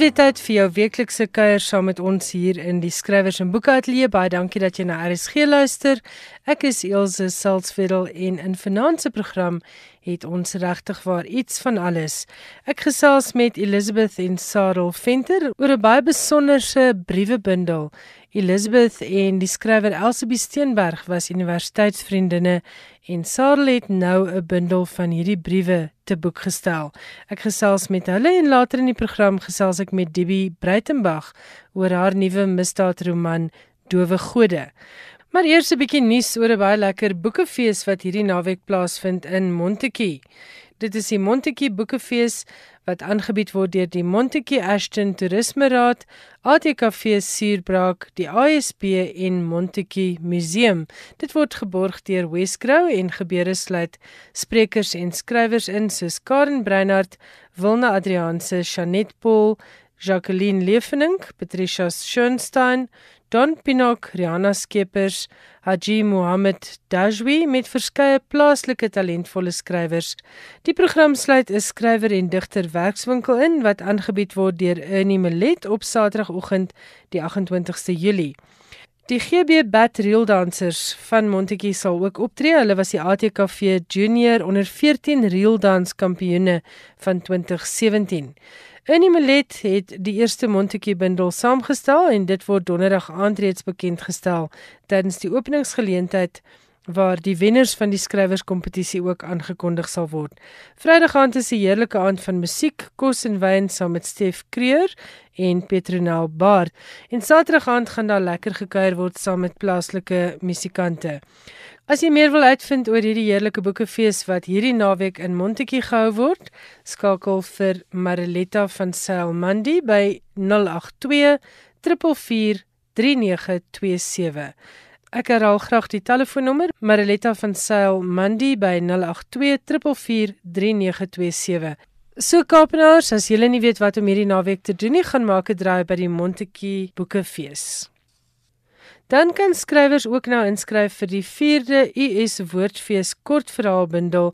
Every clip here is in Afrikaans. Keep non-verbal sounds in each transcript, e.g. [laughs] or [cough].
Weer tyd vir jou weeklikse kuier saam met ons hier in die skrywers en boeke ateljee. Baie dankie dat jy na RSG luister. Ek is Elsje Salzwetel en in vanaand se program het ons regtig waar iets van alles. Ek gesels met Elizabeth en Sarel Venter oor 'n baie besonderse briewebundel Elizabeth en die skrywer Elsabie Steenberg was universiteitsvriendinne en Sarah het nou 'n bundel van hierdie briewe te boek gestel. Ek gesels met hulle en later in die program gesels ek met Debbie Breitenberg oor haar nuwe misdaadroman Dowe Gode. Maar eers 'n bietjie nuus oor 'n baie lekker boekefees wat hierdie naweek plaasvind in Montetjie. Dit is die Montetjie Boekefees wat aangebied word deur die Montetjie Ashton Toerisme Raad, ATKV Suurbraak, die ASB en Montetjie Museum. Dit word geborg deur Wesgrow en gebeure sluit sprekers en skrywers in soos Karen Breinhardt, Wilna Adrianse, Chanet Paul, Jacqueline Leefening, Patricia Schoenstein, Don Pinok, Rihanna Skeepers, Haji Mohammed Dajwi met verskeie plaaslike talentvolle skrywers. Die program sluit 'n skrywer en digter werkswinkel in wat aangebied word deur Ernie Millet op Saterdagoggend die 28ste Julie. Die GB Bat Reel Dancers van Montetjie sal ook optree. Hulle was die ATKV Junior onder 14 reel dans kampioene van 2017. Annie Malet het die eerste Montetjie bundel saamgestel en dit word donderdag aand reeds bekend gestel tydens die openingsgeleentheid waar die wenners van die skrywerskompetisie ook aangekondig sal word. Vrydag aand is 'n heerlike aand van musiek, kos en wyn saam met Stef Kreur en Petronel Baard. En Saterdag aand gaan daar lekker gekuier word saam met plaaslike musikante. As jy meer wil uitvind oor hierdie heerlike boekefees wat hierdie naweek in Montetjie gehou word, skakel vir Mariletta van Sail Mandy by 082 444 3927. Ek herhaal graag die telefoonnommer Mariletta van Sail Mandy by 082 444 3927. So Kaapenaars, as julle nie weet wat om hierdie naweek te doen nie, gaan maak 'n draai by die Montetjie boekefees. Dan kan skrywers ook nou inskryf vir die 4de US Woordfees kortverhaalbundel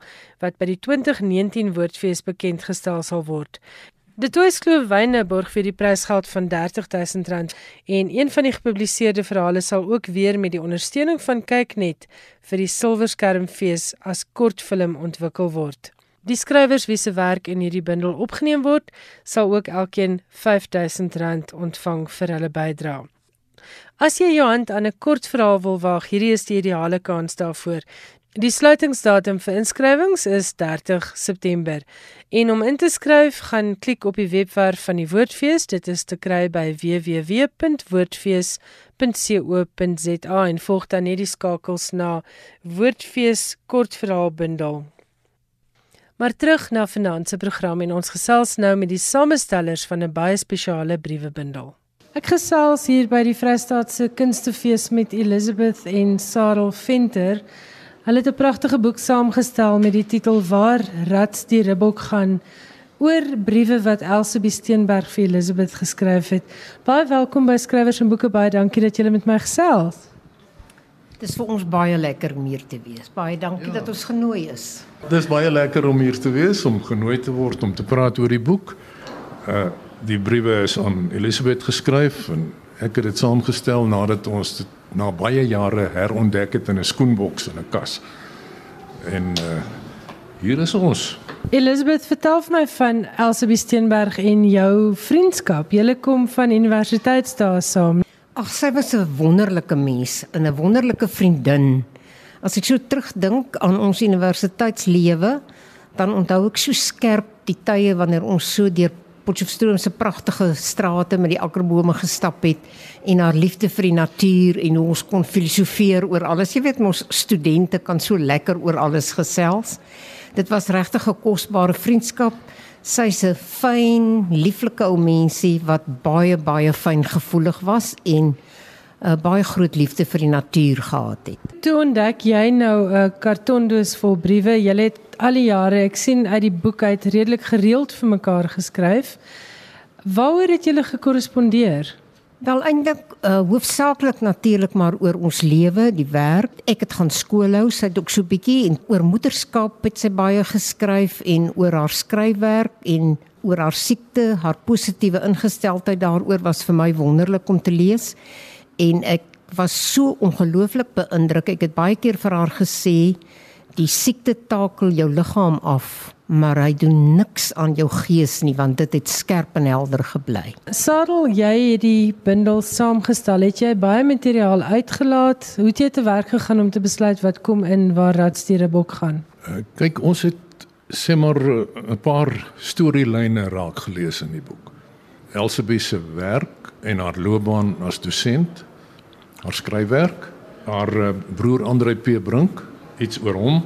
wat by die 2019 Woordfees bekend gestel sal word. Die Toyskloof wyne borg vir die prysgeld van R30000 en een van die gepubliseerde verhale sal ook weer met die ondersteuning van Kyknet vir die Silverskermfees as kortfilm ontwikkel word. Die skrywers wie se werk in hierdie bundel opgeneem word, sal ook elkeen R5000 ontvang vir hulle bydrae. As jy jou hand aan 'n kort verhaal wil waag, hierdie is die ideale kans daarvoor. Die sluitingsdatum vir inskrywings is 30 September. En om in te skryf, gaan klik op die webwerf van die Woordfees. Dit is te kry by www.woordfees.co.za en volg dan net die skakels na Woordfees kortverhaalbundel. Maar terug na finansie program en ons gesels nou met die samestellers van 'n baie spesiale briewebundel. Ek gesels hier by die Vrystaatse Kunstefees met Elizabeth en Sarel Venter. Hulle het 'n pragtige boek saamgestel met die titel Waar rats die ribbok gaan oor briewe wat Elsabie Steenberg vir Elizabeth geskryf het. Baie welkom by Skrywers en Boeke. Baie dankie dat julle met my gesels. Dit is vir ons baie lekker om hier te wees. Baie dankie ja. dat ons genooi is. Dit is baie lekker om hier te wees, om genooi te word om te praat oor die boek. Uh die briewe is aan Elisabeth geskryf en ek het dit saamgestel nadat ons dit na baie jare herontdek het in 'n skoenboks in 'n kas. En uh hier is ons. Elisabeth, vertel vir my van Elsabie Steenberg en jou vriendskap. Julle kom van universiteitsdae saam. Ag, sy was 'n wonderlike mens en 'n wonderlike vriendin. As ek so terugdink aan ons universiteitslewe, dan onthou ek so skerp die tye wanneer ons so deur Potchefstroom se pragtige strate met die akkerbome gestap het en haar liefde vir die natuur en hoe ons kon filosofeer oor alles. Jy weet mos studente kan so lekker oor alles gesels. Dit was regtig 'n kosbare vriendskap. Sy's 'n fyn, lieflike ou mensie wat baie baie fyn gevoelig was en 'n baie groot liefde vir die natuur gehad het. Toe ontdek jy nou 'n kartondoos vol briewe. Jy het al die jare, ek sien uit die boek uit redelik gereeld vir mekaar geskryf. Waaroor het julle gekorrespondeer? Wel eintlik uh, hoofsaaklik natuurlik maar oor ons lewe, die werk. Ek het gaan skool hou, sy het ook so bietjie en oor moederskap het sy baie geskryf en oor haar skryfwerk en oor haar siekte, haar positiewe ingesteldheid daaroor was vir my wonderlik om te lees. En ek was so ongelooflik beïndruk. Ek het baie keer vir haar gesê die siekte takel jou liggaam af, maar hy doen niks aan jou gees nie want dit het skerp en helder gebly. Sadel, jy het die bundel saamgestel. Het jy baie materiaal uitgelaat? Hoe het jy te werk gegaan om te besluit wat kom in waar Radstiere Bok gaan? Uh, kyk, ons het sê maar eh, 'n paar storielyne raak gelees in die boek. Elsabie se werk en haar loopbaan as dosent, haar skryfwerk, haar uh, broer Andre P Brink, iets oor hom,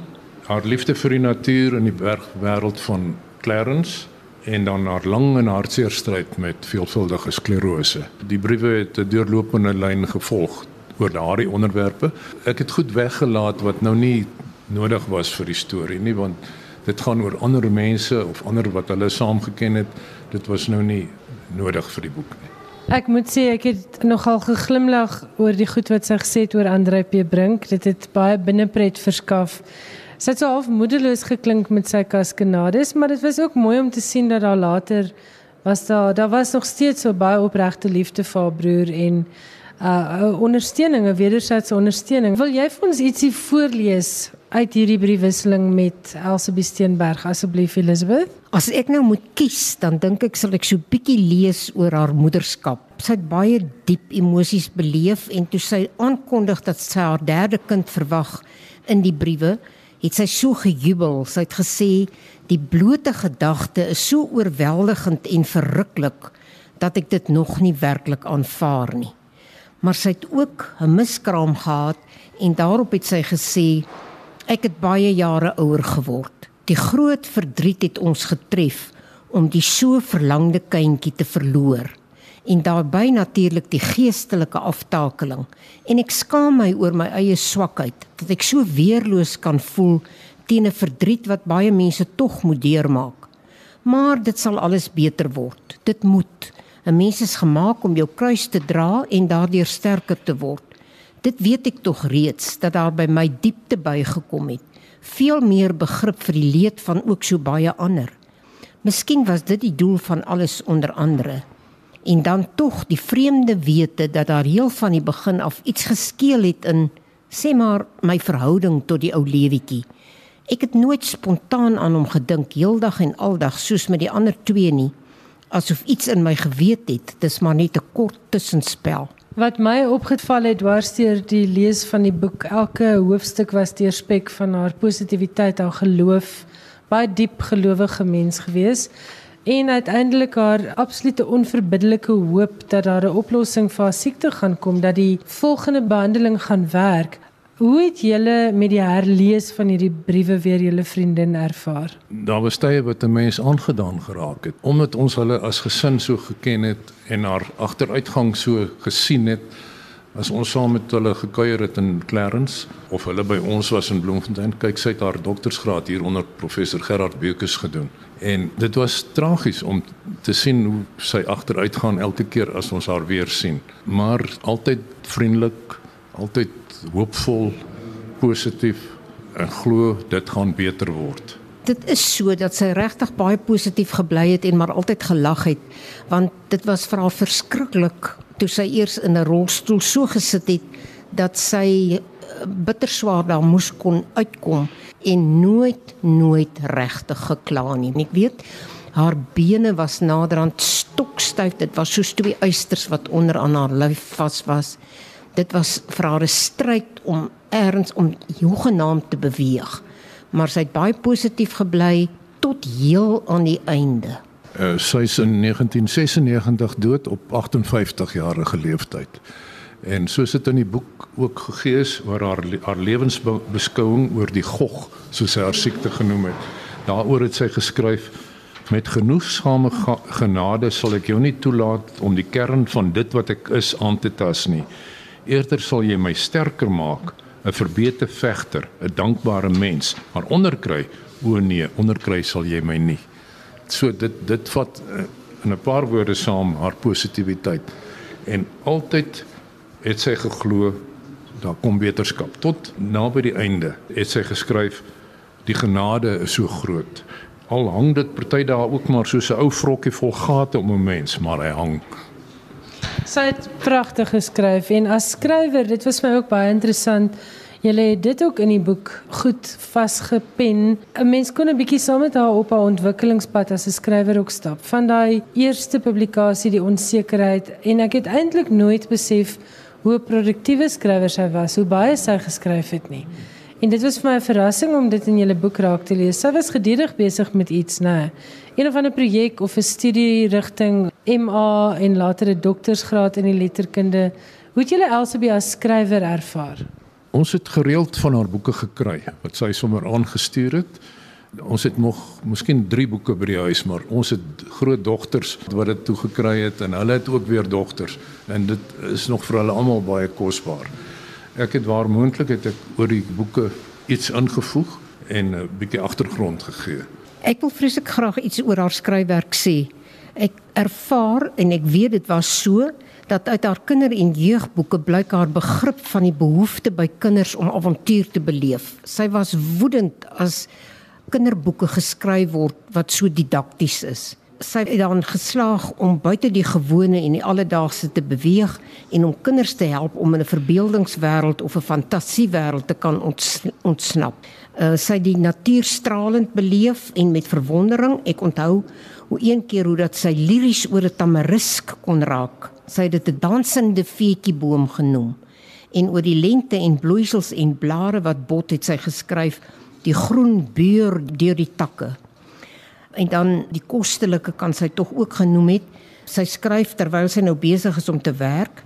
haar liefde vir die natuur in die bergwêreld van Clarence en dan haar lang en hartseer stryd met veelvuldige sklerose. Die briewe het 'n deurlopende lyn gevolg oor daardie onderwerpe. Ek het goed weggelaat wat nou nie nodig was vir die storie nie want dit gaan oor ander mense of ander wat hulle saamgeken het. Dit was nou nie nodig vir die boek nie. Ek moet sê ek het nogal geglimlag oor die goed wat sy gesê het oor Andre P Brink. Dit het baie binnepret verskaf. Sy het so half moedeloos geklink met sy kaskanades, maar dit was ook mooi om te sien dat daar later was daar daar was nog steeds so baie opregte liefde vir haar broer en uh ondersteuning, 'n wederwysige ondersteuning. Wil jy vir ons ietsie voorlees uit hierdie briefwisseling met Elsabie Steenberg asseblief Elizabeth? As ek nou moet kies, dan dink ek sal ek so bietjie lees oor haar moederskap. Sy het baie diep emosies beleef en toe sy aankondig dat sy haar derde kind verwag in die briewe, het sy so gejubel. Sy het gesê die blote gedagte is so oorweldigend en verruklik dat ek dit nog nie werklik aanvaar nie. Maar sy het ook 'n miskraam gehad en daarop het sy gesê Ek het baie jare ouer geword. Die groot verdriet het ons getref om die so verlangde kindjie te verloor en daarbey natuurlik die geestelike aftakeling en ek skaam my oor my eie swakheid dat ek so weerloos kan voel teen 'n verdriet wat baie mense tog moet deurmaak. Maar dit sal alles beter word. Dit moet. 'n Mens is gemaak om jou kruis te dra en daardeur sterker te word. Dit weet ek tog reeds dat daar by my diepte bygekom het. Veel meer begrip vir die leed van ook so baie ander. Miskien was dit die doel van alles onder andere. En dan tog die vreemde wete dat daar heel van die begin af iets geskeel het in sê maar my verhouding tot die ou lewetjie. Ek het nooit spontaan aan hom gedink heeldag en aldag soos met die ander twee nie. Asof iets in my geweet het, dis maar net 'n kort tussenspel. Wat my opgeval het dwarsteer die lees van die boek, elke hoofstuk was deurspek van haar positiwiteit, haar geloof, baie diep gelowige mens gewees en uiteindelik haar absolute onverbiddelike hoop dat daar 'n oplossing vir haar siekte gaan kom, dat die volgende behandeling gaan werk. Hoe het julle met die herlees van hierdie briewe weer julle vriendin ervaar? Daar was tye wat 'n mens aangedaan geraak het omdat ons hulle as gesin so geken het en haar agteruitgang so gesien het. As ons saam met hulle gekuier het in Clarence of hulle by ons was in Bloemfontein, kyk sy het haar doktorsgraad hier onder professor Gerard Beukes gedoen. En dit was tragies om te sien hoe sy agteruitgaan elke keer as ons haar weer sien. Maar altyd vriendelik, altyd hoopvol, positief en glo dit gaan beter word. Dit is so dat sy regtig baie positief gebly het en maar altyd gelag het want dit was vir haar verskriklik toe sy eers in 'n rolstoel so gesit het dat sy eh, bitter swaar daar moes kon uitkom en nooit nooit regtig gekla nie. Ek weet haar bene was naderhand stokstyf. Dit was soos twee uisters wat onder aan haar lyf vas was dit was vir haar 'n stryd om ergens om hoegenaamd te beweeg. Maar sy het baie positief gebly tot heel aan die einde. Uh, sy is in 1996 dood op 58 jarige leeftyd. En soos dit in die boek ook gegee is oor haar haar lewensbeskouing oor die gog, soos sy haar siekte genoem het. Daaroor het sy geskryf: Met genoegsame genade sal ek jou nie toelaat om die kern van dit wat ek is aan te tas nie. Eerder sal jy my sterker maak, 'n verbeter vegter, 'n dankbare mens, maar onderkry, o nee, onderkry sal jy my nie. So dit dit vat uh, in 'n paar woorde saam haar positiwiteit. en altyd het sy geglo daar kom beterskap tot naby die einde het sy geskryf die genade is so groot al hang dit party daar ook maar soos 'n ou vrokkie vol gate om 'n mens maar hy hang sy het pragtig geskryf en as skrywer dit was my ook baie interessant Julle het dit ook in die boek goed vasgepen. 'n Mens kon 'n bietjie saam met haar op haar ontwikkelingspad as 'n skrywer ook stap. Van daai eerste publikasie, die onsekerheid en ek het eintlik nooit besef hoe produktiewe skrywer sy was, hoe baie sy geskryf het nie. En dit was vir my 'n verrassing om dit in julle boek raak te lees. Sy was gedurig besig met iets, né? Een of ander projek of 'n studie rigting MA en later 'n doktorsgraad in die letterkunde. Hoe het julle Elsabie as skrywer ervaar? Ons het gereeld van haar boeke gekry wat sy sommer aangestuur het. Ons het nog miskien 3 boeke by die huis, maar ons het groot dogters wat dit toe gekry het en hulle het ook weer dogters en dit is nog vir hulle almal baie kosbaar. Ek het waar moontlik het ek oor die boeke iets ingevoeg en 'n bietjie agtergrond gegee. Ek wil vreeslik graag iets oor haar skryfwerk sê. Ek ervaar en ek weet dit was so dat uit haar kinder- en jeugboeke blyk haar begrip van die behoefte by kinders om avontuur te beleef. Sy was woedend as kinderboeke geskryf word wat so didakties is. Sy het dan geslaag om buite die gewone en die alledaagse te beweeg en om kinders te help om in 'n verbeeldingswêreld of 'n fantasiewêreld te kan ontsnap. Uh, sy het die natuur stralend beleef en met verwondering. Ek onthou hoe een keer hoe dat sy liries oor 'n tamarisk kon raak. Sy het dit 'n dansende feetjieboom genoem. En oor die lente en bloeisels en blare wat bot het sy geskryf die groen beur deur die takke. En dan die kostelike kan sy tog ook genoem het. Sy skryf terwyl sy nou besig is om te werk.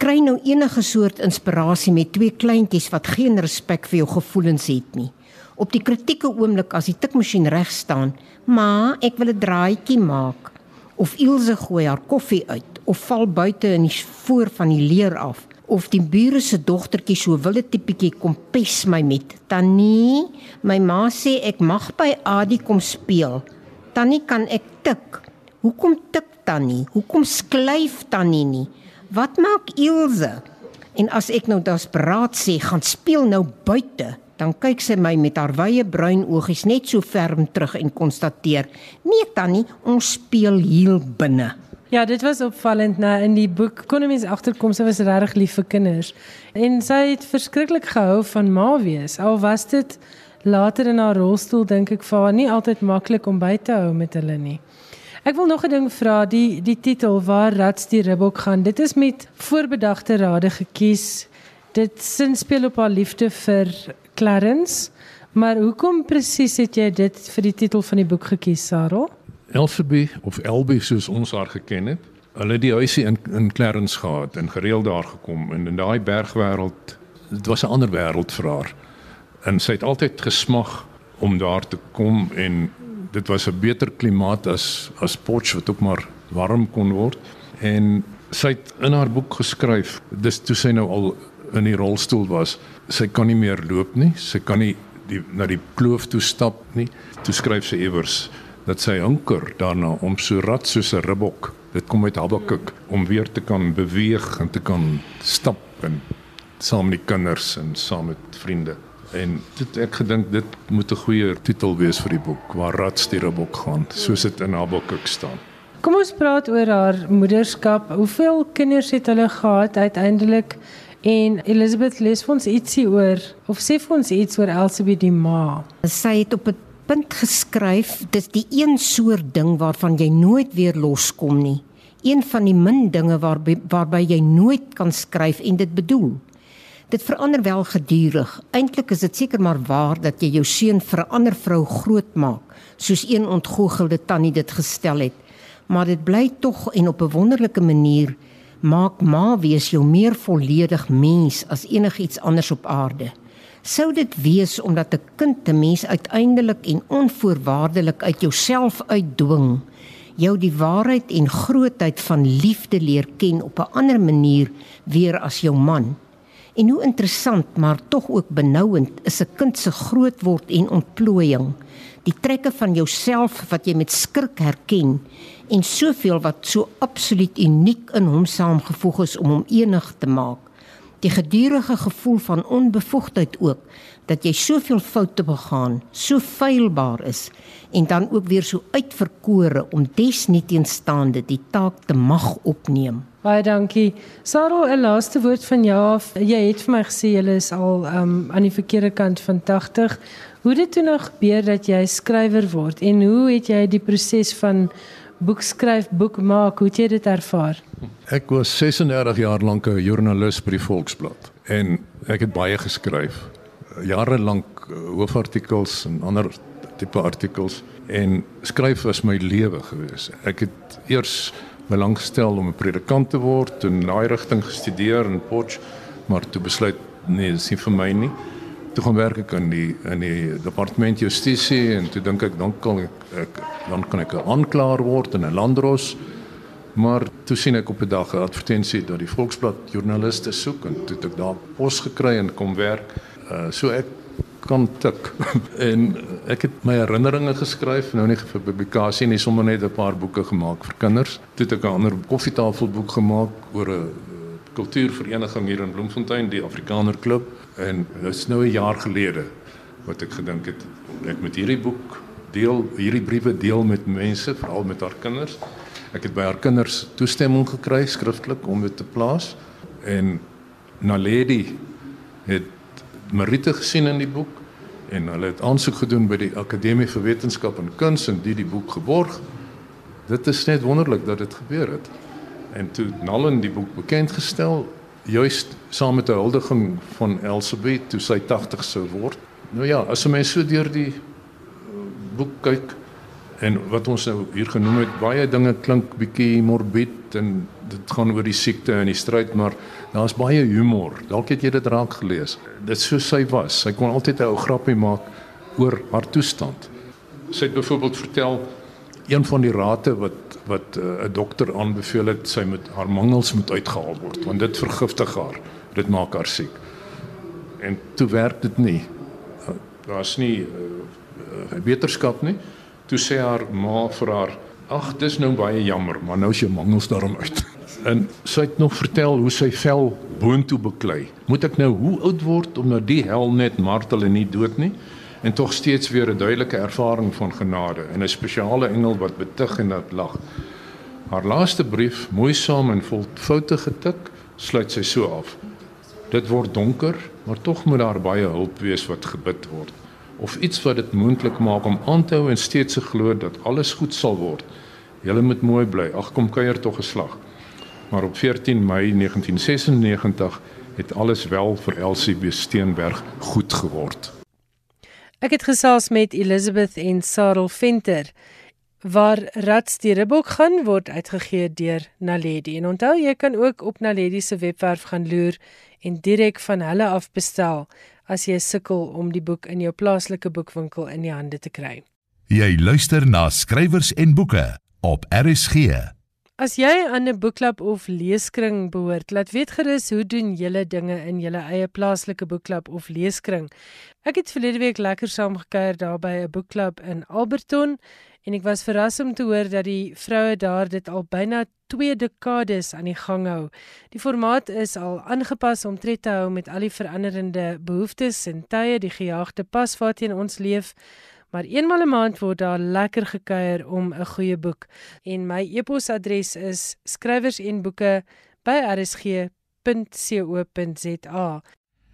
Kry nou enige soort inspirasie met twee kleintjies wat geen respek vir jou gevoelens het nie. Op die kritieke oomblik as die tikmasjien reg staan, "Ma, ek wil 'n draaitjie maak." Of Ilse gooi haar koffie uit of val buite in die voor van die leer af of die bure se dogtertjie so wille tipetjie kom pes my met tannie my ma sê ek mag by Adie kom speel tannie kan ek tik. Hoekom tik tannie? Hoekom sklyf tannie nie? Wat maak Ilse? En as ek nou desperaat sê gaan speel nou buite dan kyk sy my met haar wye bruin oogies net so ferm terug en konstateer nee tannie ons speel hier binne. Ja, dit was opvallend. Na in die boek kon mens agterkom sy was regtig lief vir kinders. En sy het verskriklik gehou van ma wees. Al was dit later in haar rolstoel dink ek vir haar nie altyd maklik om by te hou met hulle nie. Ek wil nog 'n ding vra, die die titel waar rats die ribbok gaan. Dit is met voorbedagte rade gekies. Dit sin speel op haar liefde vir Clarence. Maar hoekom presies het jy dit vir die titel van die boek gekies, Sarah? Elfie of Elbie soos ons haar geken het. Hulle het die huisie in in Clarence gehad en gereeld daar gekom en in daai bergwêreld dit was 'n ander wêreld vir haar. En sy het altyd gesmag om daar te kom en dit was 'n beter klimaat as as Potch wat ook maar warm kon word en sy het in haar boek geskryf dis toe sy nou al in die rolstoel was sy kan nie meer loop nie sy kan nie die na die kloof toe stap nie toe skryf sy iewers dat sy hunker daarna om so rad soos 'n ribbok. Dit kom uit Habakuk om weer te kan beweeg en te kan stap en saam met die kinders en saam met vriende. En dit ek gedink dit moet 'n goeie titel wees vir die boek waar rad die ribbok gaan soos dit in Habakuk staan. Kom ons praat oor haar moederskap. Hoeveel kinders het hulle gehad uiteindelik? En Elizabeth lees vir ons ietsie oor of sê vir ons iets oor Elsabie die ma. Sy het op 'n punt geskryf, dis die een soort ding waarvan jy nooit weer loskom nie. Een van die min dinge waarby waarby jy nooit kan skryf en dit bedoel. Dit verander wel gedurig. Eintlik is dit seker maar waar dat jy jou seun vir 'n ander vrou grootmaak, soos een ontgoogelde tannie dit gestel het. Maar dit bly tog en op 'n wonderlike manier maak ma wees jou meer volledig mens as enigiets anders op aarde sou dit wees omdat 'n kind 'n mens uiteindelik en onvoorwaardelik uit jouself uitdwing jou die waarheid en grootheid van liefde leer ken op 'n ander manier weer as jou man En hoe interessant, maar tog ook benouend is 'n kind se grootword en ontplooiing. Die trekke van jouself wat jy met skrik herken en soveel wat so absoluut uniek in hom saamgevoeg is om hom enig te maak. Die gedurende gevoel van onbevoegdheid ook dat jy soveel foute begaan, so feilbaar is en dan ook weer so uitverkore om desnieteenstaande die taak te mag opneem. Baie dankie. Sarah, 'n laaste woord van jou af. Jy het vir my gesê jy is al um, aan die verkeerde kant van 80. Hoe het dit toe nog gebeur dat jy skrywer word en hoe het jy die proses van boek skryf, boek maak, hoe het jy dit ervaar? Ek was 36 jaar lank 'n joernalis by die Volksblad en ek het baie geskryf. Jare lank eh, hoofartikels en ander tipe artikels en skryf was my lewe gewees. Ek het eers belangstel om 'n predikant te word en in daai rigting gestudeer in Potch, maar toe besluit nee, dis nie vir my nie. Toe gaan werk ek in die in die departement justisie en toe dink ek dan kan ek, ek dan kan ek 'n aanklaer word in 'n landros. Maar toe sien ek op 'n dag 'n advertensie dat die Volksblad joernaliste soek en toe het ek daar pos gekry en kom werk. Uh so ek kan tik. [laughs] en ek het my herinneringe geskryf, nou nie vir publikasie nie, sommer net 'n paar boeke gemaak vir kinders. Toe het ek 'n ander koffietafelboek gemaak oor 'n kultuurvereniging hier in Bloemfontein, die Afrikaner Klub, en dit is nou 'n jaar gelede wat ek gedink het ek moet hierdie boek deel, hierdie briewe deel met mense, veral met haar kinders. Ek het by haar kinders toestemming gekry skriftelik om dit te plaas en Naledi het Marite gesien in die boek en hulle het aansoek gedoen by die Akademie vir Wetenskap en Kuns en die die boek geborg. Dit is net wonderlik dat dit gebeur het. En toe Nallen die boek bekend gestel juist saam met 'n huldiging van Elsabeth toe sy 80 sou word. Nou ja, as 'n mens so deur die uh, boek kyk en wat ons nou hier genoem het, baie dinge klink bietjie morbid en dit gaan oor die siekte en die stryd, maar Daar's baie humor. Dalk het jy dit raak gelees. Dit so sy was. Sy kon altyd 'n ou grappie maak oor haar toestand. Sy het byvoorbeeld vertel een van die rate wat wat eh, 'n uh, dokter aanbeveel het sy moet haar mangels moet uitgehaal word want dit vergiftig haar. Dit maak haar siek. En toe werk dit nie. Daar's nie uh, uh, wetenskap nie. Toe sê haar ma vir haar: "Ag, dis nou baie jammer, maar nou is jou mangels daarom uit." [laughs] En sy het nog vertel hoe sy vel boontoe beklei. Moet ek nou hoe oud word om na die hel net martel en nie dood nie? En tog steeds weer 'n duidelike ervaring van genade en 'n spesiale engel wat betug en dat lag. Haar laaste brief, mooi saam en vol foute getik, sluit sy so af. Dit word donker, maar tog moet daar baie hulp wees wat gebid word of iets wat dit moontlik maak om aan te hou en steeds te glo dat alles goed sal word. Julle moet mooi bly. Ag kom kuier tog geslag. Maar op 14 Mei 1996 het alles wel vir Elsie Steenberg goed geword. Ek het gesels met Elizabeth en Sarel Venter waar Rats die Ribbok gaan word uitgegee deur Naledi. En onthou jy kan ook op Naledi se webwerf gaan loer en direk van hulle af bestel as jy sukkel om die boek in jou plaaslike boekwinkel in die hande te kry. Jy luister na skrywers en boeke op RSG. As jy aan 'n boekklub of leeskring behoort, laat weet gerus hoe doen julle dinge in julle eie plaaslike boekklub of leeskring. Ek het verlede week lekker saamgekuier daar by 'n boekklub in Alberton en ek was verras om te hoor dat die vroue daar dit al byna 2 dekades aan die gang hou. Die formaat is al aangepas om tred te hou met al die veranderende behoeftes en tye die gejaagde pas waarteen ons leef. Maar eenmal 'n maand word daar lekker gekuier om 'n goeie boek. En my e-posadres is skrywersenboeke@rsg.co.za.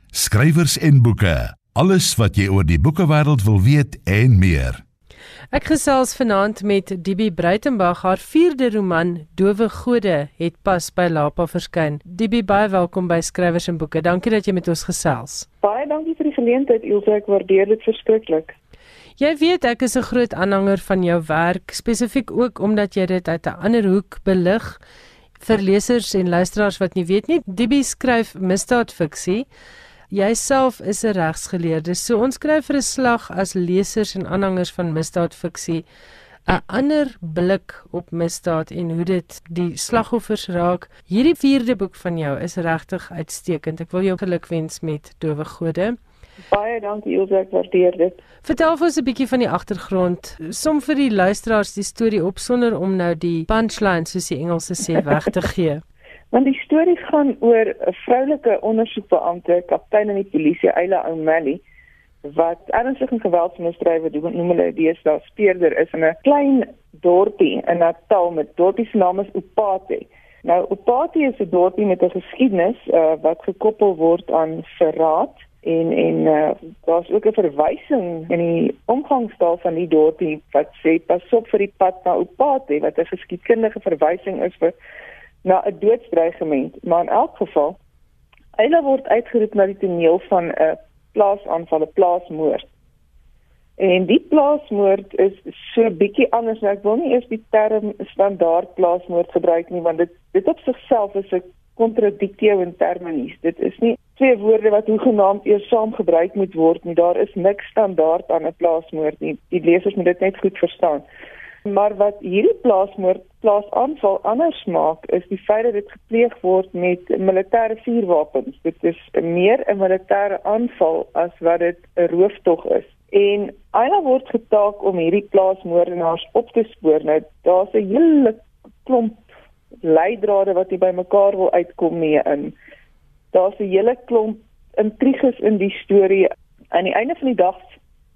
Skrywers en boeke. Alles wat jy oor die boekewêreld wil weet en meer. Ek gesels vanaand met Dibie Breitenberg. Haar vierde roman, Dowe Gode, het pas by Lapa verskyn. Dibie, baie welkom by Skrywers en Boeke. Dankie dat jy met ons gesels. Baie dankie vir die geleentheid, Ilse. Ek waardeer dit verskriklik. Jy weet ek is 'n groot aanhanger van jou werk, spesifiek ook omdat jy dit uit 'n ander hoek belig vir lesers en luisteraars wat nie weet nie. Dibie skryf misdaadfiksie. Jouself is 'n regsgeleerde. So ons skryf vir 'n slag as lesers en aanhangers van misdaadfiksie 'n ander blik op misdaad en hoe dit die slagoffers raak. Hierdie vierde boek van jou is regtig uitstekend. Ek wil jou gelukwens met Dowe Gode. Baie dankie Ilse, ek waardeer dit. Vertel vir ons 'n bietjie van die agtergrond. Som vir die luisteraars die storie op sonder om nou die punchline soos die Engelse sê weg te gee. [laughs] Want die storie gaan oor 'n vroulike ondersoekbeampte, kaptein in die polisie, Ayla O'Malley, wat ernstige geweldsmisdrywe doen, noem hulle deesdae speurder is in 'n klein dorpie in Natal met dorpie se naam is Upate. Nou Upate is 'n dorpie met 'n geskiedenis uh, wat gekoppel word aan verraad en en uh, daar's ook 'n verwysing in die omgangstaal van die dorpie wat sê pas op vir die pad na Upate wat 'n geskiedkundige verwysing is vir na 'n doodsdreigement, maar in elk geval Eila word uitgeroep na die toneel van 'n plaasaanval, 'n plaasmoord. En die plaasmoord is so bietjie anders. Nou, ek wil nie eers die term standaard plaasmoord gebruik nie, want dit dit op sigself is 'n kontradiktio in terminies. Dit is nie twee woorde wat hoegenaamd eers saam gebruik moet word nie. Daar is niks standaard aan 'n plaasmoord nie. Die lesers moet dit net goed verstaan. Maar wat hierdie plaasmoord plaasaanval anders maak is die feit dat dit gepleeg word met militêre vuurwapens. Dit is meer 'n militêre aanval as wat dit 'n rooftog is. En Ayla word getaak om hierdie plaasmoordenaars op te spoor. Nou daar's 'n hele klomp leidrade wat hier bymekaar wil uitkom mee in. Daar's 'n hele klomp intriges in die storie. Aan die einde van die dag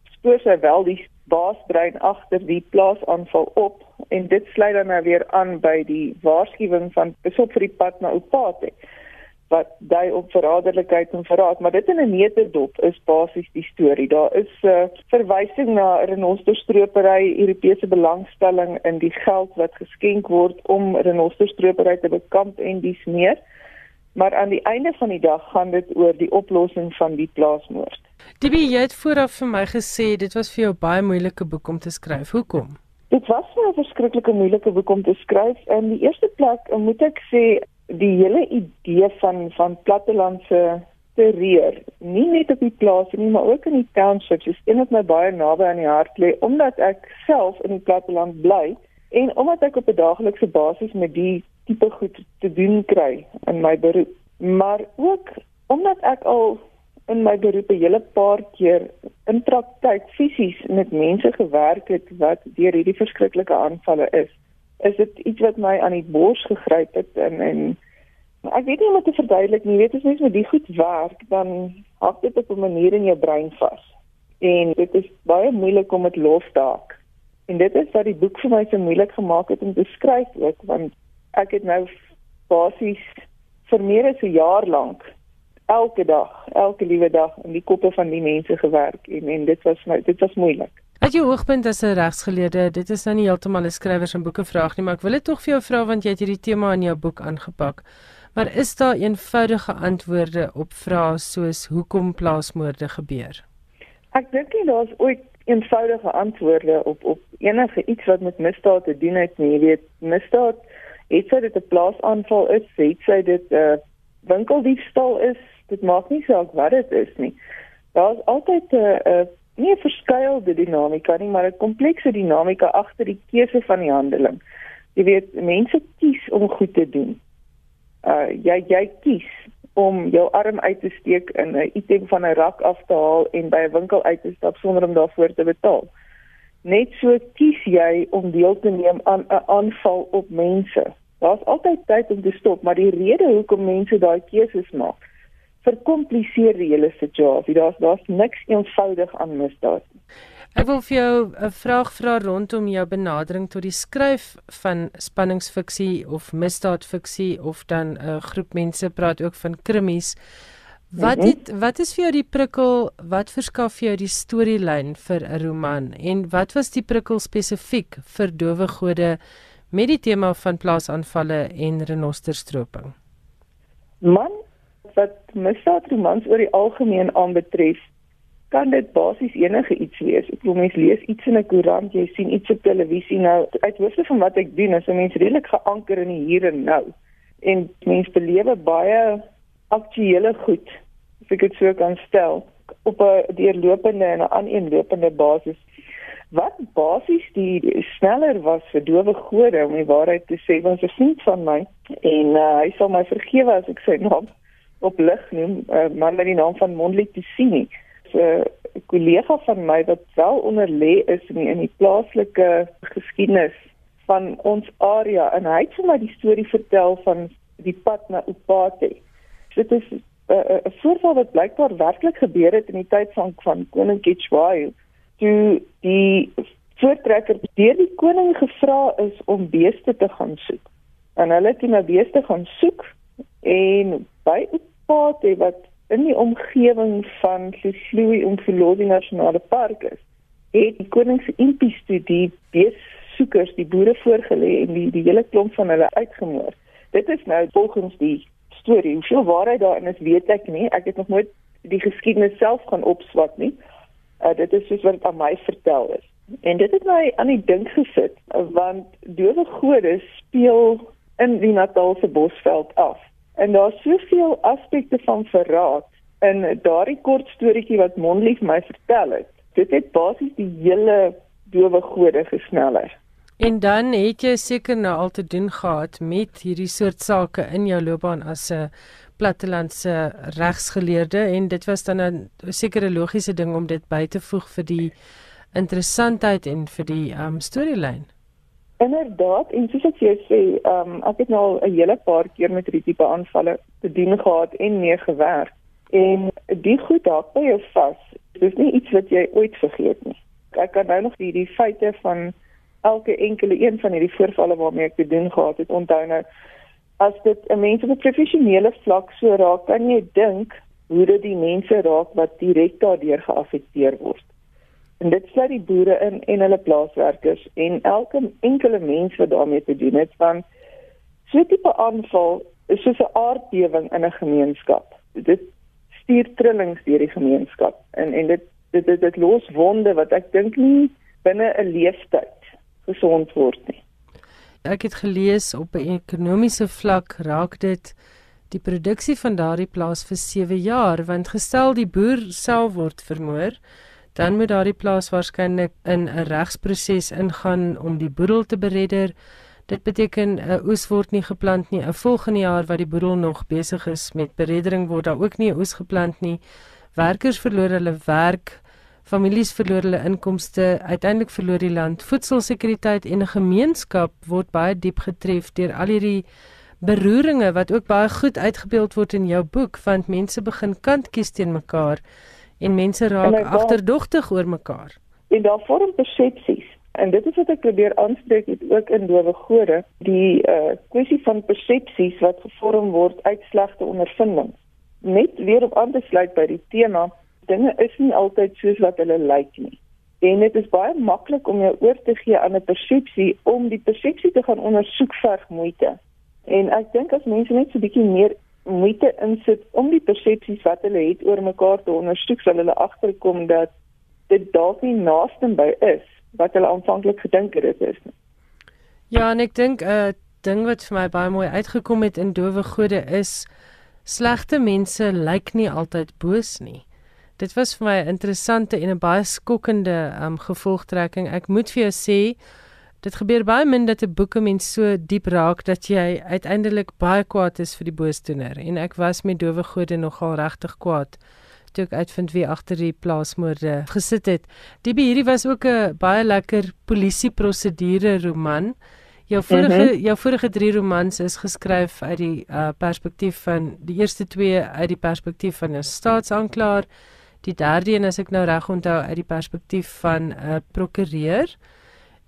spoor sy wel die baasbrein agter die plaasaanval op en dit sluit dan nou weer aan by die waarskuwing van besop vir die pad na Opate wat dui op verraderlikheid en verraad maar dit in 'n netedop is basies die storie daar is 'n uh, verwysing na renosterstropery Europese belangstelling in die geld wat geskenk word om renosterstropery te bekamp en dis meer maar aan die einde van die dag gaan dit oor die oplossing van die plaasmoord Dibie, jy het vooraf vir my gesê dit was vir jou baie moeilike boek om te skryf. Hoekom? Dit was 'n verskriklike moeilike boek om te skryf. In die eerste plek moet ek sê die hele idee van van plattelandse terreur, nie net op die plaas nie, maar ook in die townships, is een wat my baie naby aan die hart lê omdat ek self in die platteland bly en omdat ek op 'n daaglikse basis met die tipe goed te doen kry in my beroep. Maar ook omdat ek al in my beroep 'n hele paar keer in praktyk fisies met mense gewerk het wat deur hierdie verskriklike aanvalle is. Is dit iets wat my aan die bors gegryp het en en ek weet nie hoe om te verduidelik nie. Weet as mens met die goed werk, dan hak dit op 'n manier in jou brein vas. En dit is baie moeilik om dit los te haak. En dit is wat die boek vir my so moeilik gemaak het om te skryf ook want ek het nou basies vir meer as 'n jaar lank elke dag, elke liewe dag in die koppe van die mense gewerk en en dit was my dit was moeilik. Wat jou hoogpunt as 'n regsgeleerde, dit is nou nie heeltemal 'n skrywers en boeke vraag nie, maar ek wil dit tog vir jou vra want jy het hierdie tema in jou boek aangepak. Maar is daar eenvoudige antwoorde op vrae soos hoekom plaasmoorde gebeur? Ek dink nie daar's ooit eenvoudige antwoorde op op enige iets wat met misdaad te doen het nie. Jy weet, misdaad het sy dit 'n plaasaanval is, het sy dit 'n uh, winkeldiefstal is, dit maak nie saak wat dit is nie. Daar's altyd 'n uh, uh, nie 'n verskeidelde dinamika nie, maar 'n komplekse dinamika agter die keuse van die handeling. Jy weet, mense kies om goed te doen. Uh jy jy kies om jou arm uit te steek en 'n item van 'n rak af te haal en by 'n winkel uit te stap sonder om daarvoor te betaal. Net so kies jy om deel te neem aan 'n aanval op mense. Daar's altyd tyd om te stop, maar die rede hoekom mense daai keuses maak, verkompliseer die hele situasie. Daar's daar's niks eenvoudig aan misdaad nie. Ek wil vir jou 'n vraag vra rondom jou benadering tot die skryf van spanningsfiksie of misdaadfiksie of dan 'n groep mense praat ook van krimies. Wat mhm. het wat is vir jou die prikkel? Wat verskaf vir jou die storielyn vir 'n roman? En wat was die prikkel spesifiek vir Dowe Gode met die tema van plaasaanvalle en renosterstroping? Man, wat misdaadromans oor die algemeen aanbetref, kan dit basies enige iets wees. Ek bedoel mense lees iets in 'n koerant, jy sien iets op televisie nou, uit hoofde van wat ek doen, is 'n mens redelik geanker in die hier en nou. En mense belewe baie aktuelle goed, as ek dit so kan stel, op 'n deurlopende en 'n aaneenlopende basis Wat basies die sneller was vir dowe gode om die waarheid te sê was 'n vriend van my en uh, hy sal my vergewe as ek sy naam op lig noem, 'n uh, man met die naam van Mondlik Tsini. 'n kollega van my wat wel onder lê is in die, in die plaaslike geskiedenis van ons area en hy het vir my die storie vertel van die pad na Upate. Dit is 'n uh, 'n voorval wat blykbaar werklik gebeur het in die tyd van van koning Ketshwayo toe die voortrekker deur die koning gevra is om beeste te gaan soek. En hulle het na beeste gaan soek en by 'n pad wat in die omgewing van Sisluwi Umfolozi Nasionale Park is, het die koning se impies toe die beestesoekers, die boere voorgelê en die die hele klomp van hulle uitgemoor. Dit is nou volgens die storie. Hoeveel waarheid daarin is, weet ek nie. Ek het nog nooit die geskiedenis self gaan opswat nie. Uh, dit is soos wat aan my vertel is. En dit het my aan die dink gesit want dowe gode speel in die Natalse Bosveld af. En daar's soveel aspekte van verraad in daardie kort storieetjie wat Monlief my vertel het. Dit het basies die hele dowe gode gesneller. En dan het jy seker nou al te doen gehad met hierdie soort sake in jou loopbaan as 'n plattelandse regsgeleerde en dit was dan 'n sekere logiese ding om dit by te voeg vir die interessantheid en vir die um storielyn. Inderdaad, en soos ek jou sê, um ek het nou 'n hele paar keer met hierdie tipe aanvalle te doen gehad en mee gewerk. En die goed daar by jou vas, dis nie iets wat jy ooit vergeet nie. Ek kan nou nog die die feite van elke enkele een van hierdie voorvalle waarmee ek te doen gehad het onthou nou as dit 'n mens op 'n professionele vlak so raak, kan jy dink hoe dit die mense raak wat direk daardeur geaffekteer word. En dit sluit die boere in en hulle plaaswerkers en elke enkele mens wat daarmee te doen het van so 'n tipe aanval is soos 'n aardbewing in 'n gemeenskap. Dit stuur trillings deur die gemeenskap en en dit dit dit, dit los wonde wat ek dink nie binne 'n leeftyd gesond word nie. Ek het gelees op 'n ekonomiese vlak raak dit die produksie van daardie plaas vir 7 jaar want gestel die boer self word vermoor dan moet daardie plaas waarskynlik in 'n regsproses ingaan om die boedel te beredder. Dit beteken 'n oes word nie geplant nie. 'n Volgende jaar wat die boedel nog besig is met bereddering word daar ook nie 'n oes geplant nie. Werkers verloor hulle werk. Families verloor hulle inkomste, uiteindelik verloor die land voedselsekuriteit en 'n gemeenskap word baie diep getref deur al hierdie beroeringe wat ook baie goed uitgebeeld word in jou boek want mense begin kant kies teen mekaar en mense raak agterdogtig oor mekaar. En daar vorm persepsies en dit is wat ek probeer aanspreek het ook in dowe gode die uh, kwessie van persepsies wat gevorm word uit slegte ondervindings. Net weer op aan te sluit by die tema dinge is nie altyd soos wat hulle lyk nie. En dit is baie maklik om jou oor te gee aan 'n persepsie om die persepsie te gaan ondersoek verg moeite. En ek dink as mense net so 'n bietjie meer moeite insit om die persepsies wat hulle het oor mekaar te ondersoek, sal hulle agterkom dat dit dalk nie naaste by is wat hulle aanvanklik gedink het dit is nie. Ja, en ek dink 'n uh, ding wat vir my baie mooi uitgekom het in Dowe Gode is slegte mense lyk nie altyd boos nie. Dit was vir my 'n interessante en 'n baie skokkende um, gevolgtrekking. Ek moet vir jou sê, dit gebeur baie min dat 'n boeke mens so diep raak dat jy uiteindelik baie kwaad is vir die boosdoener. En ek was met dowe gode nogal regtig kwaad toe ek uitvind wie agter die plaasmoorde gesit het. Die hierdie was ook 'n baie lekker polisie prosedure roman. Jou vorige mm -hmm. jou vorige 3 romans is geskryf uit die uh, perspektief van die eerste 2 uit die perspektief van 'n staatsanklaer die derde een as ek nou reg onthou uit die perspektief van 'n uh, prokureur. Mm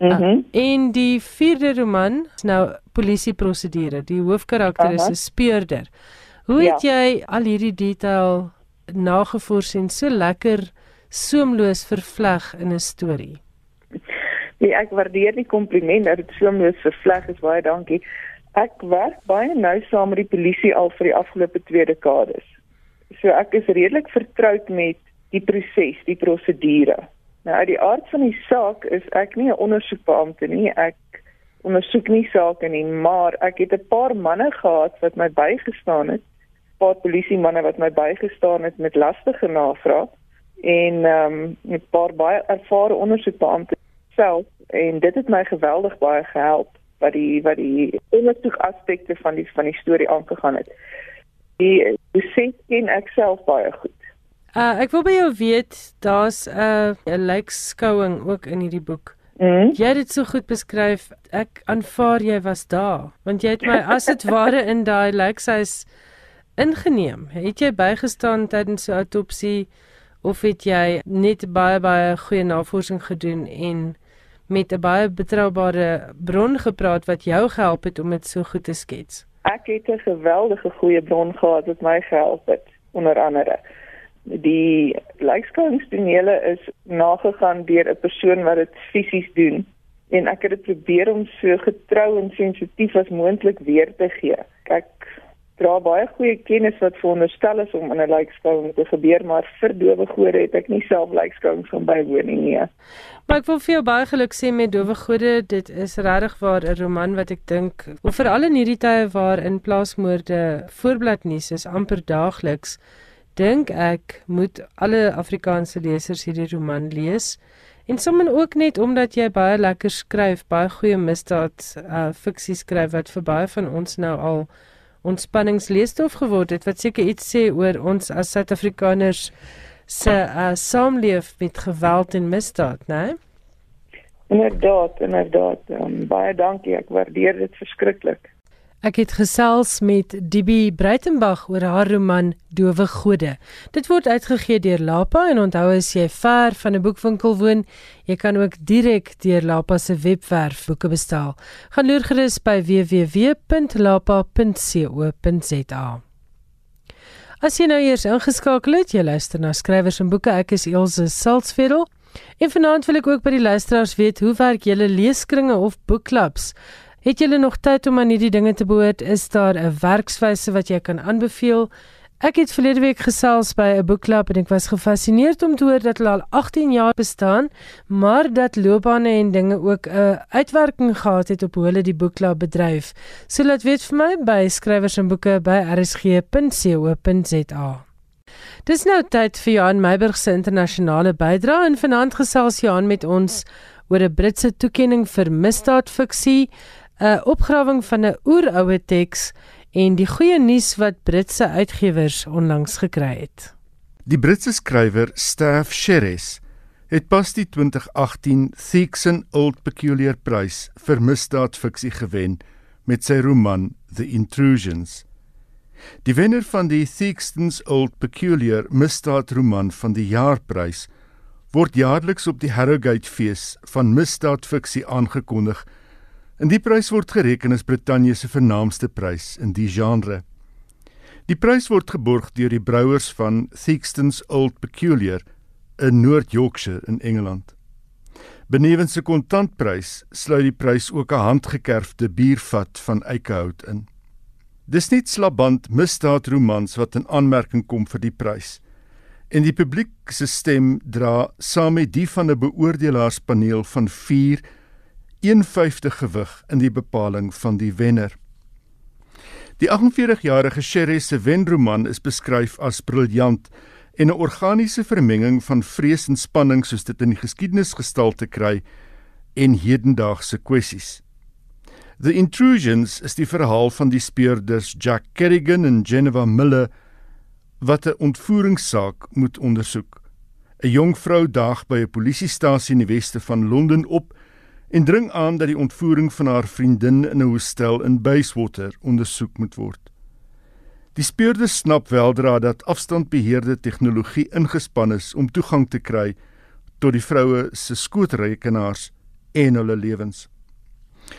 -hmm. uh, en die vierde roman is nou polisie prosedure. Die hoofkarakter is 'n speurder. Hoe het ja. jy al hierdie detail nagevors en so lekker soemloos vervleg in 'n storie? Nee, ek waardeer die kompliment dat dit soemloos vervleg is. Baie dankie. Ek werk baie nou saam met die polisie al vir die afgelope 2 dekades. So ek is redelik vertroud met die proses, die prosedure. Nou uit die aard van die saak is ek nie 'n ondersoekbeampte nie. Ek ondersoek nie sake nie, maar ek het 'n paar manne gehad wat my bygestaan het. 'n Paar polisie manne wat my bygestaan het met lastige navrae en ehm um, 'n paar baie ervare ondersoekbeampte self en dit het my geweldig baie gehelp wat die wat die ondersoek aspekte van die van die storie aangegaan het. Die besef ken ek self baie goed. Uh ek wil by jou weet daar's 'n uh, 'n lijkskouing ook in hierdie boek. Mm. Jy het dit so goed beskryf. Ek aanvaar jy was daar want jy het my as dit [laughs] ware in daai lijkhuis ingeneem. Het jy bygestaan tydens so 'n autopsie of het jy net baie baie goeie navorsing gedoen en met 'n baie betroubare bron gepraat wat jou gehelp het om dit so goed te skets? Ek het 'n geweldige goeie bron gehad wat my gehelp het onder andere. Die lijkskouingspanele is nagegaan deur 'n persoon wat dit fisies doen en ek het dit probeer om so getrou en sensitief as moontlik weer te gee. Ek dra baie goeie kennis wat veronderstel is om in 'n lijkskouing te gebeur, maar vir dowe gode het ek nie self lijkskouings van bywoon nie. nie. Maar ek wil vir jou baie geluk sê met Dowe Gode. Dit is regtig waar 'n roman wat ek dink, veral in hierdie tye waar in plaasmoorde voorbladnuus is amper daagliks, dink ek moet alle Afrikaanse lesers hierdie roman lees. En sommer ook net omdat jy baie lekker skryf, baie goeie misdaad uh fiksie skryf wat vir baie van ons nou al ontspanningsleestof geword het wat seker iets sê oor ons as Suid-Afrikaners se uh, saamleef met geweld en misdaad, né? Nee? Inderdaad, inderdaad. Um, baie dankie. Ek waardeer dit verskriklik. Ek het gesels met Dibi Breitenberg oor haar roman Dowe Gode. Dit word uitgegee deur Lapa en onthou as jy ver van 'n boekwinkel woon, jy kan ook direk deur Lapa se webwerf boeke bestel. Gaan loer gerus by www.lapa.co.za. As jy nou eers ingeskakel het, jy luister na skrywers en boeke. Ek is Elsje Salzveld. En vanaand wil ek ook by die luisteraars weet, hoe werk julle leeskringe of boekklubs? Het julle nog tyd om aan hierdie dinge te behoort? Is daar 'n werkswyse wat jy kan aanbeveel? Ek het verlede week gesels by 'n boekklub en ek was gefassineerd om te hoor dat hulle al 18 jaar bestaan, maar dat loopbane en dinge ook 'n uitwerking gehad het op hoe hulle die boekklub bedryf. So laat weet vir my by skrywers en boeke by rsg.co.za. Dis nou tyd vir Johan Meiburg se internasionale bydrae en vanaand gesels Johan met ons oor 'n Britse toekenning vir misdaadfiksie 'n opgrawing van 'n oeroue teks en die goeie nuus wat Britse uitgewers onlangs gekry het. Die Britse skrywer Steph Sherris het pas die 2018 Thekson Old Peculiar Prys vir misdaadfiksie gewen met sy roman The Intrusions. Die wenner van die Thekson's Old Peculiar misdaadroman van die jaarprys word jaarliks op die Harrogate fees van misdaadfiksie aangekondig En die prys word gereken as Brittanje se vernaamste prys in die genre. Die prys word geborg deur die brouers van Theakston's Old Peculiar in Noord-Yorkshire in Engeland. Benewens 'n kontantprys sluit die prys ook 'n handgekerfde biervat van eikehout in. Dis nie slaband misdaadromans wat in aanmerking kom vir die prys. En die publiek se stem dra saam met die van 'n beoordelaarspaneel van 4 1/5 gewig in die bepaling van die wenner. Die 48-jarige Sherry se wenroman is beskryf as briljant en 'n organiese vermenging van vrees en spanning soos dit in die geskiedenis gestalte kry en hedendaagse kwessies. The Intrusions is die verhaal van die speurders Jack Kerrigan en Geneva Miller wat 'n ontvoeringssaak moet ondersoek. 'n Jong vrou daag by 'n polisiestasie in die weste van Londen op en dring aan dat die ontvoering van haar vriendin in 'n hostel in Bayswater ondersoek moet word. Die speurder snap weldra dat afstandbeheerde tegnologie ingespan is om toegang te kry tot die vroue se skootrekenaars en hulle lewens.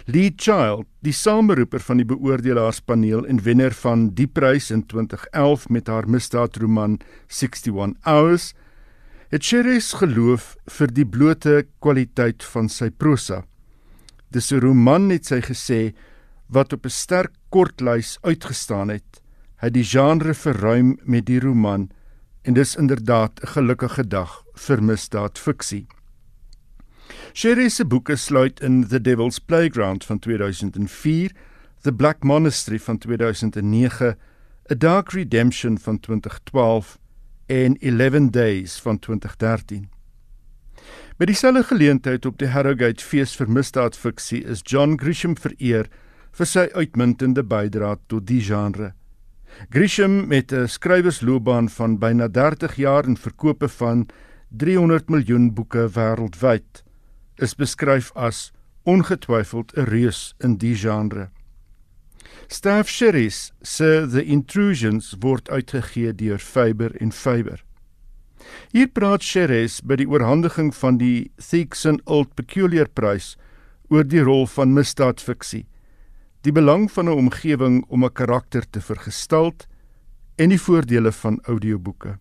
Lee Child, die sameroeper van die beoordelaarspaneel en wenner van die prys in 2011 met haar misdaadroman 61 Hours, het Cheres geloof vir die blote kwaliteit van sy prosa. Dis 'n roman het sy gesê wat op 'n sterk kortlys uitgestaan het. Hy het die genre verruim met die roman en dis inderdaad 'n gelukkige dag vir misdaadfiksie. Cheres se boeke sluit in The Devil's Playground van 2004, The Black Monastery van 2009, A Dark Redemption van 2012 en 11 Days van 2013. By dieselfde geleentheid op die Harrogate Fees vir Misdaadfiksie is John Grisham vereer vir sy uitmuntende bydrae tot die genre. Grisham met 'n skrywersloopbaan van byna 30 jaar en verkope van 300 miljoen boeke wêreldwyd, is beskryf as ongetwyfeld 'n reus in die genre. Staff Sherry's se The Intrusions word uitgegee deur Faber en Faber. Hier praat Sherry's by die oorhandiging van die Thixon Old Peculiar Prys oor die rol van misdaadfiksie die belang van 'n omgewing om 'n karakter te vergestalt en die voordele van audioboeke.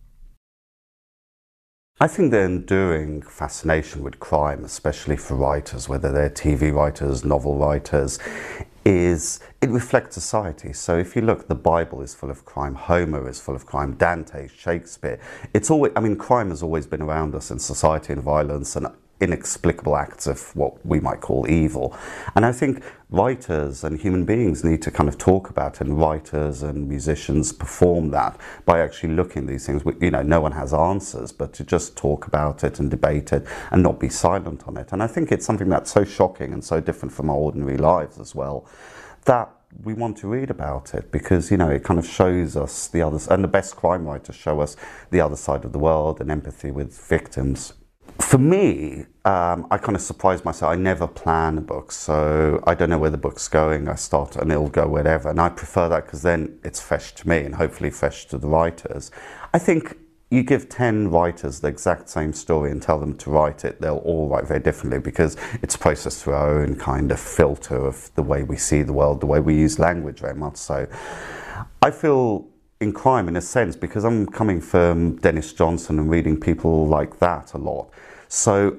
I think the enduring fascination with crime, especially for writers, whether they're TV writers, novel writers, is it reflects society. So if you look, the Bible is full of crime, Homer is full of crime, Dante, Shakespeare. It's always, I mean, crime has always been around us in society and violence and inexplicable acts of what we might call evil. And I think writers and human beings need to kind of talk about it, and writers and musicians perform that by actually looking at these things. You know, no one has answers, but to just talk about it and debate it and not be silent on it. And I think it's something that's so shocking and so different from our ordinary lives as well that we want to read about it because you know it kind of shows us the others and the best crime writers show us the other side of the world and empathy with victims for me, um, I kind of surprise myself. I never plan a book, so I don't know where the book's going. I start and it'll go wherever, and I prefer that because then it's fresh to me and hopefully fresh to the writers. I think you give 10 writers the exact same story and tell them to write it, they'll all write very differently because it's processed through our own kind of filter of the way we see the world, the way we use language very much. So I feel in crime in a sense because I'm coming from Dennis Johnson and reading people like that a lot. So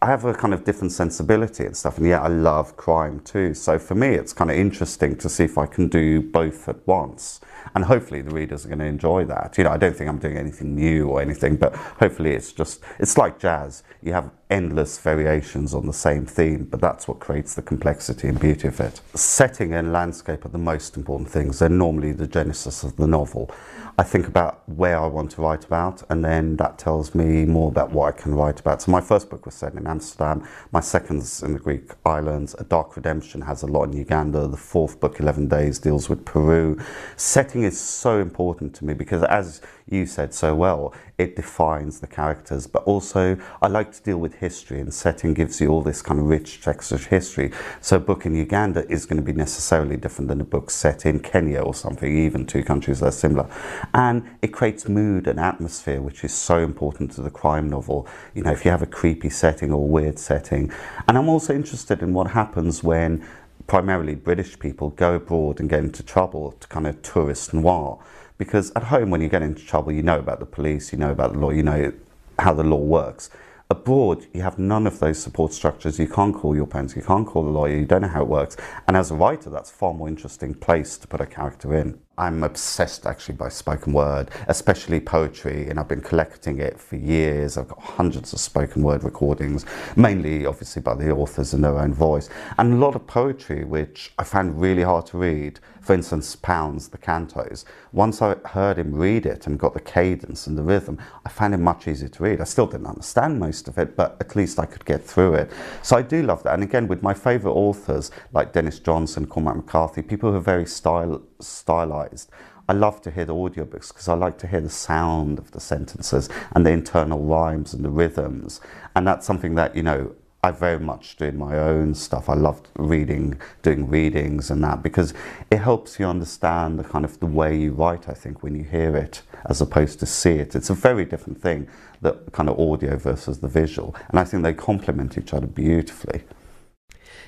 I have a kind of different sensibility and stuff, and yeah, I love crime too. So for me, it's kind of interesting to see if I can do both at once. And hopefully, the readers are going to enjoy that. You know, I don't think I'm doing anything new or anything, but hopefully, it's just, it's like jazz. You have endless variations on the same theme, but that's what creates the complexity and beauty of it. Setting and landscape are the most important things. They're normally the genesis of the novel. I think about where I want to write about, and then that tells me more about what I can write about. So my first book was set in Amsterdam. My second's in the Greek islands. A Dark Redemption has a lot in Uganda. The fourth book, Eleven Days, deals with Peru. Setting is so important to me because, as you said so well, it defines the characters, but also I like to deal with history, and setting gives you all this kind of rich texture of history. So, a book in Uganda is going to be necessarily different than a book set in Kenya or something, even two countries that are similar. And it creates mood and atmosphere, which is so important to the crime novel. You know, if you have a creepy setting or weird setting. And I'm also interested in what happens when primarily British people go abroad and get into trouble to kind of tourist noir. Because at home, when you get into trouble, you know about the police, you know about the law, you know how the law works. Abroad, you have none of those support structures. You can't call your parents, you can't call a lawyer, you don't know how it works. And as a writer, that's a far more interesting place to put a character in. I'm obsessed actually by spoken word, especially poetry, and I've been collecting it for years. I've got hundreds of spoken word recordings, mainly obviously by the authors in their own voice, and a lot of poetry which I found really hard to read. For instance, Pounds, the cantos. Once I heard him read it and got the cadence and the rhythm, I found it much easier to read. I still didn't understand most of it, but at least I could get through it. So I do love that. And again, with my favourite authors like Dennis Johnson, Cormac McCarthy, people who are very style, stylized. I love to hear the audiobooks because I like to hear the sound of the sentences and the internal rhymes and the rhythms. And that's something that, you know, I very much do my own stuff. I love reading, doing readings and that because it helps you understand the kind of the way you write, I think, when you hear it as opposed to see it. It's a very different thing, the kind of audio versus the visual. And I think they complement each other beautifully.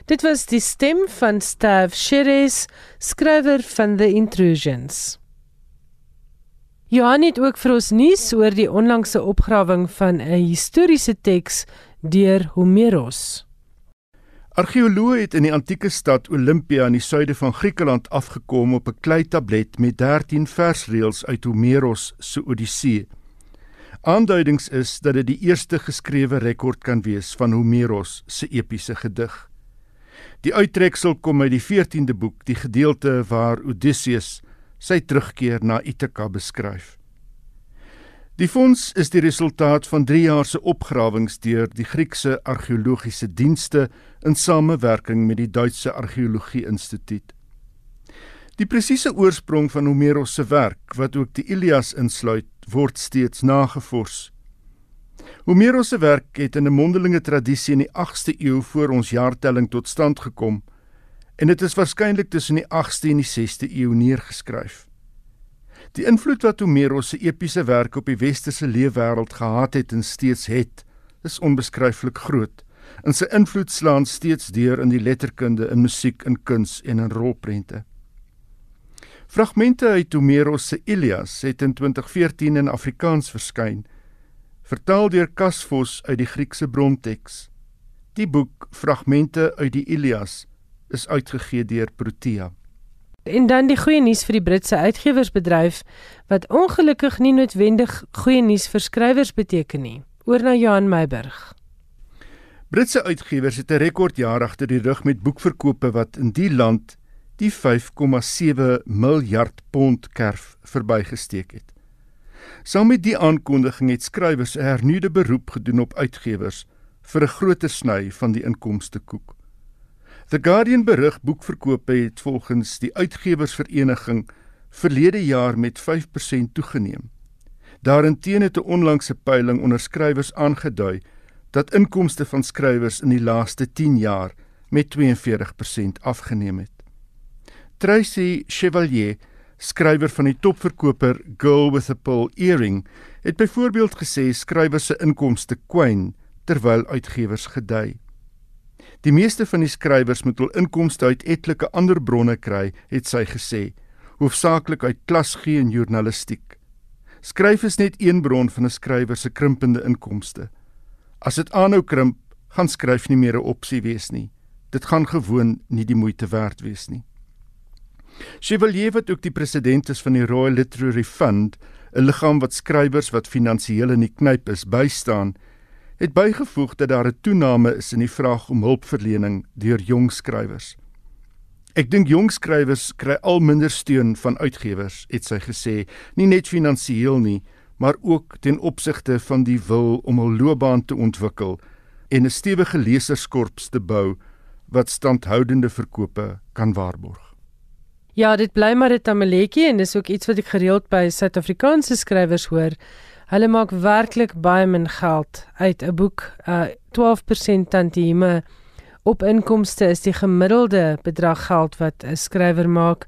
Dit was die stem van Stav Sheres, skrywer van The Intrusions. Johan het ook vir ons nuus oor die onlangse opgrawing van 'n historiese teks deur Homeros. Argeoloë het in die antieke stad Olympia in die suide van Griekeland afgekom op 'n klei tablet met 13 versreëls uit Homeros se Odyssee. Aanduidings is dat dit die eerste geskrewe rekord kan wees van Homeros se epiese gedig. Die uittreksel kom uit die 14de boek, die gedeelte waar Odysseus sy terugkeer na Ithaka beskryf. Die fonds is die resultaat van 3 jaar se opgrawings deur die Griekse Argeologiese Dienste in samewerking met die Duitse Argeologie Instituut. Die presiese oorsprong van Homeros se werk, wat ook die Ilias insluit, word steeds nagevors. Homeros se werk het in 'n mondelinge tradisie in die 8ste eeu voor ons jaartelling tot stand gekom en dit is waarskynlik tussen die 8ste en die 6ste eeu neergeskryf. Die invloed wat Homeros se epiese werk op die westerse leefwêreld gehad het en steeds het, is onbeskryflik groot. En sy invloed slaan steeds deur in die letterkunde, in musiek, in kuns en in rolprente. Fragmente uit Homeros se Ilias het in 2014 in Afrikaans verskyn, vertaal deur Kasvos uit die Griekse bronteks. Die boek Fragmente uit die Ilias is uitgegee deur Protea. En dan die goeie nuus vir die Britse uitgewersbedryf wat ongelukkig nie noodwendig goeie nuus vir skrywers beteken nie. Oor na Johan Meiburg. Britse uitgewers het 'n rekordjaar agter die rug met boekverkope wat in die land die 5,7 miljard pond kerf verbygesteek het. Saam met die aankondiging het skrywers 'n hernuide beroep gedoen op uitgewers vir 'n groter sny van die inkomste koek. The Guardian berig boekverkope het volgens die uitgewersvereniging verlede jaar met 5% toegeneem. Daarinteen het 'n onlangse peiling onder skrywers aangedui dat inkomste van skrywers in die laaste 10 jaar met 42% afgeneem het. Tracy Chevalier, skrywer van die topverkoper Girl with a Pearl Earring, het byvoorbeeld gesê skrywers se inkomste kwyn terwyl uitgewers gedei. Die meeste van die skrywers moet hul inkomste uit etlike ander bronne kry, het sy gesê, hoofsaaklik uit klas G en journalistiek. Skryf is net een bron van 'n skrywer se krimpende inkomste. As dit aanhou krimp, gaan skryf nie meer 'n opsie wees nie. Dit gaan gewoon nie die moeite werd wees nie. Chevalier wat ook die president is van die Royal Literary Fund, 'n liggaam wat skrywers wat finansiëel in die knyp is bystaan, het bygevoeg dat daar 'n toename is in die vraag om hulpverlening deur jong skrywers. Ek dink jong skrywers kry al minder steun van uitgewers, het sy gesê, nie net finansiëel nie, maar ook ten opsigte van die wil om hul loopbaan te ontwikkel en 'n stewige leserskorps te bou wat standhoudende verkope kan waarborg. Ja, dit bly maar 'n tamaletjie en dis ook iets wat ek gereeld by Suid-Afrikaanse skrywers hoor. Hulle maak werklik baie min geld uit 'n boek. Uh 12% tantieme op inkomste is die gemiddelde bedrag geld wat 'n skrywer maak.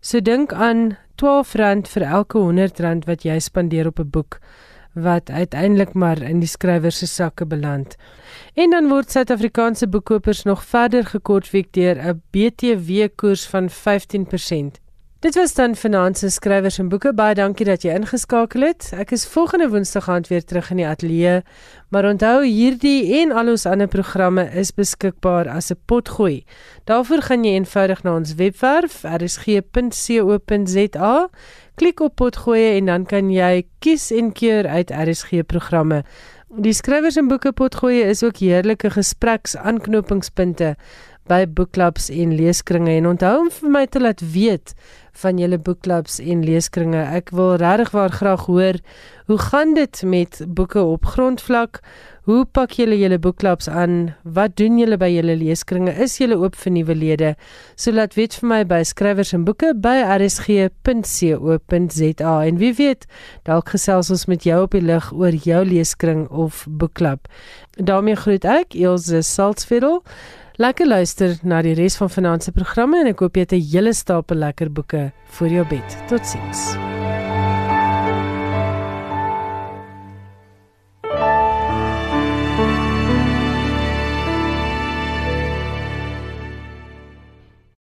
So dink aan R12 vir elke R100 wat jy spandeer op 'n boek wat uiteindelik maar in die skrywer se sakke beland. En dan word Suid-Afrikaanse boekopers nog verder gekortwiek deur 'n BTW koers van 15%. Dit was dan finansies skrywers en boeke baie dankie dat jy ingeskakel het. Ek is volgende Woensdag aand weer terug in die ateljee. Maar onthou hierdie en al ons ander programme is beskikbaar as 'n potgooi. Daarvoor gaan jy eenvoudig na ons webwerf rsg.co.za, klik op potgooi en dan kan jy kies en keur uit RSG programme. Die skrywers en boeke potgooi is ook heerlike gespreksaanknopingspunte by boekklubs en leeskringe en onthou om vir my te laat weet van julle boekklubs en leeskringe. Ek wil regtig waar graag hoor hoe gaan dit met boeke op grondvlak? Hoe pak julle julle boekklubs aan? Wat doen julle by julle leeskringe? Is julle oop vir nuwe lede? So laat weet vir my by skrywers en boeke by rsg.co.za en wie weet, dalk gesels ons met jou op die lig oor jou leeskring of boekklub. daarmee groet ek Elsje Salzveld. Lekker luister na die res van vanaand se programme en ek hoop jy het 'n hele stapel lekker boeke vir jou bed. Totsiens.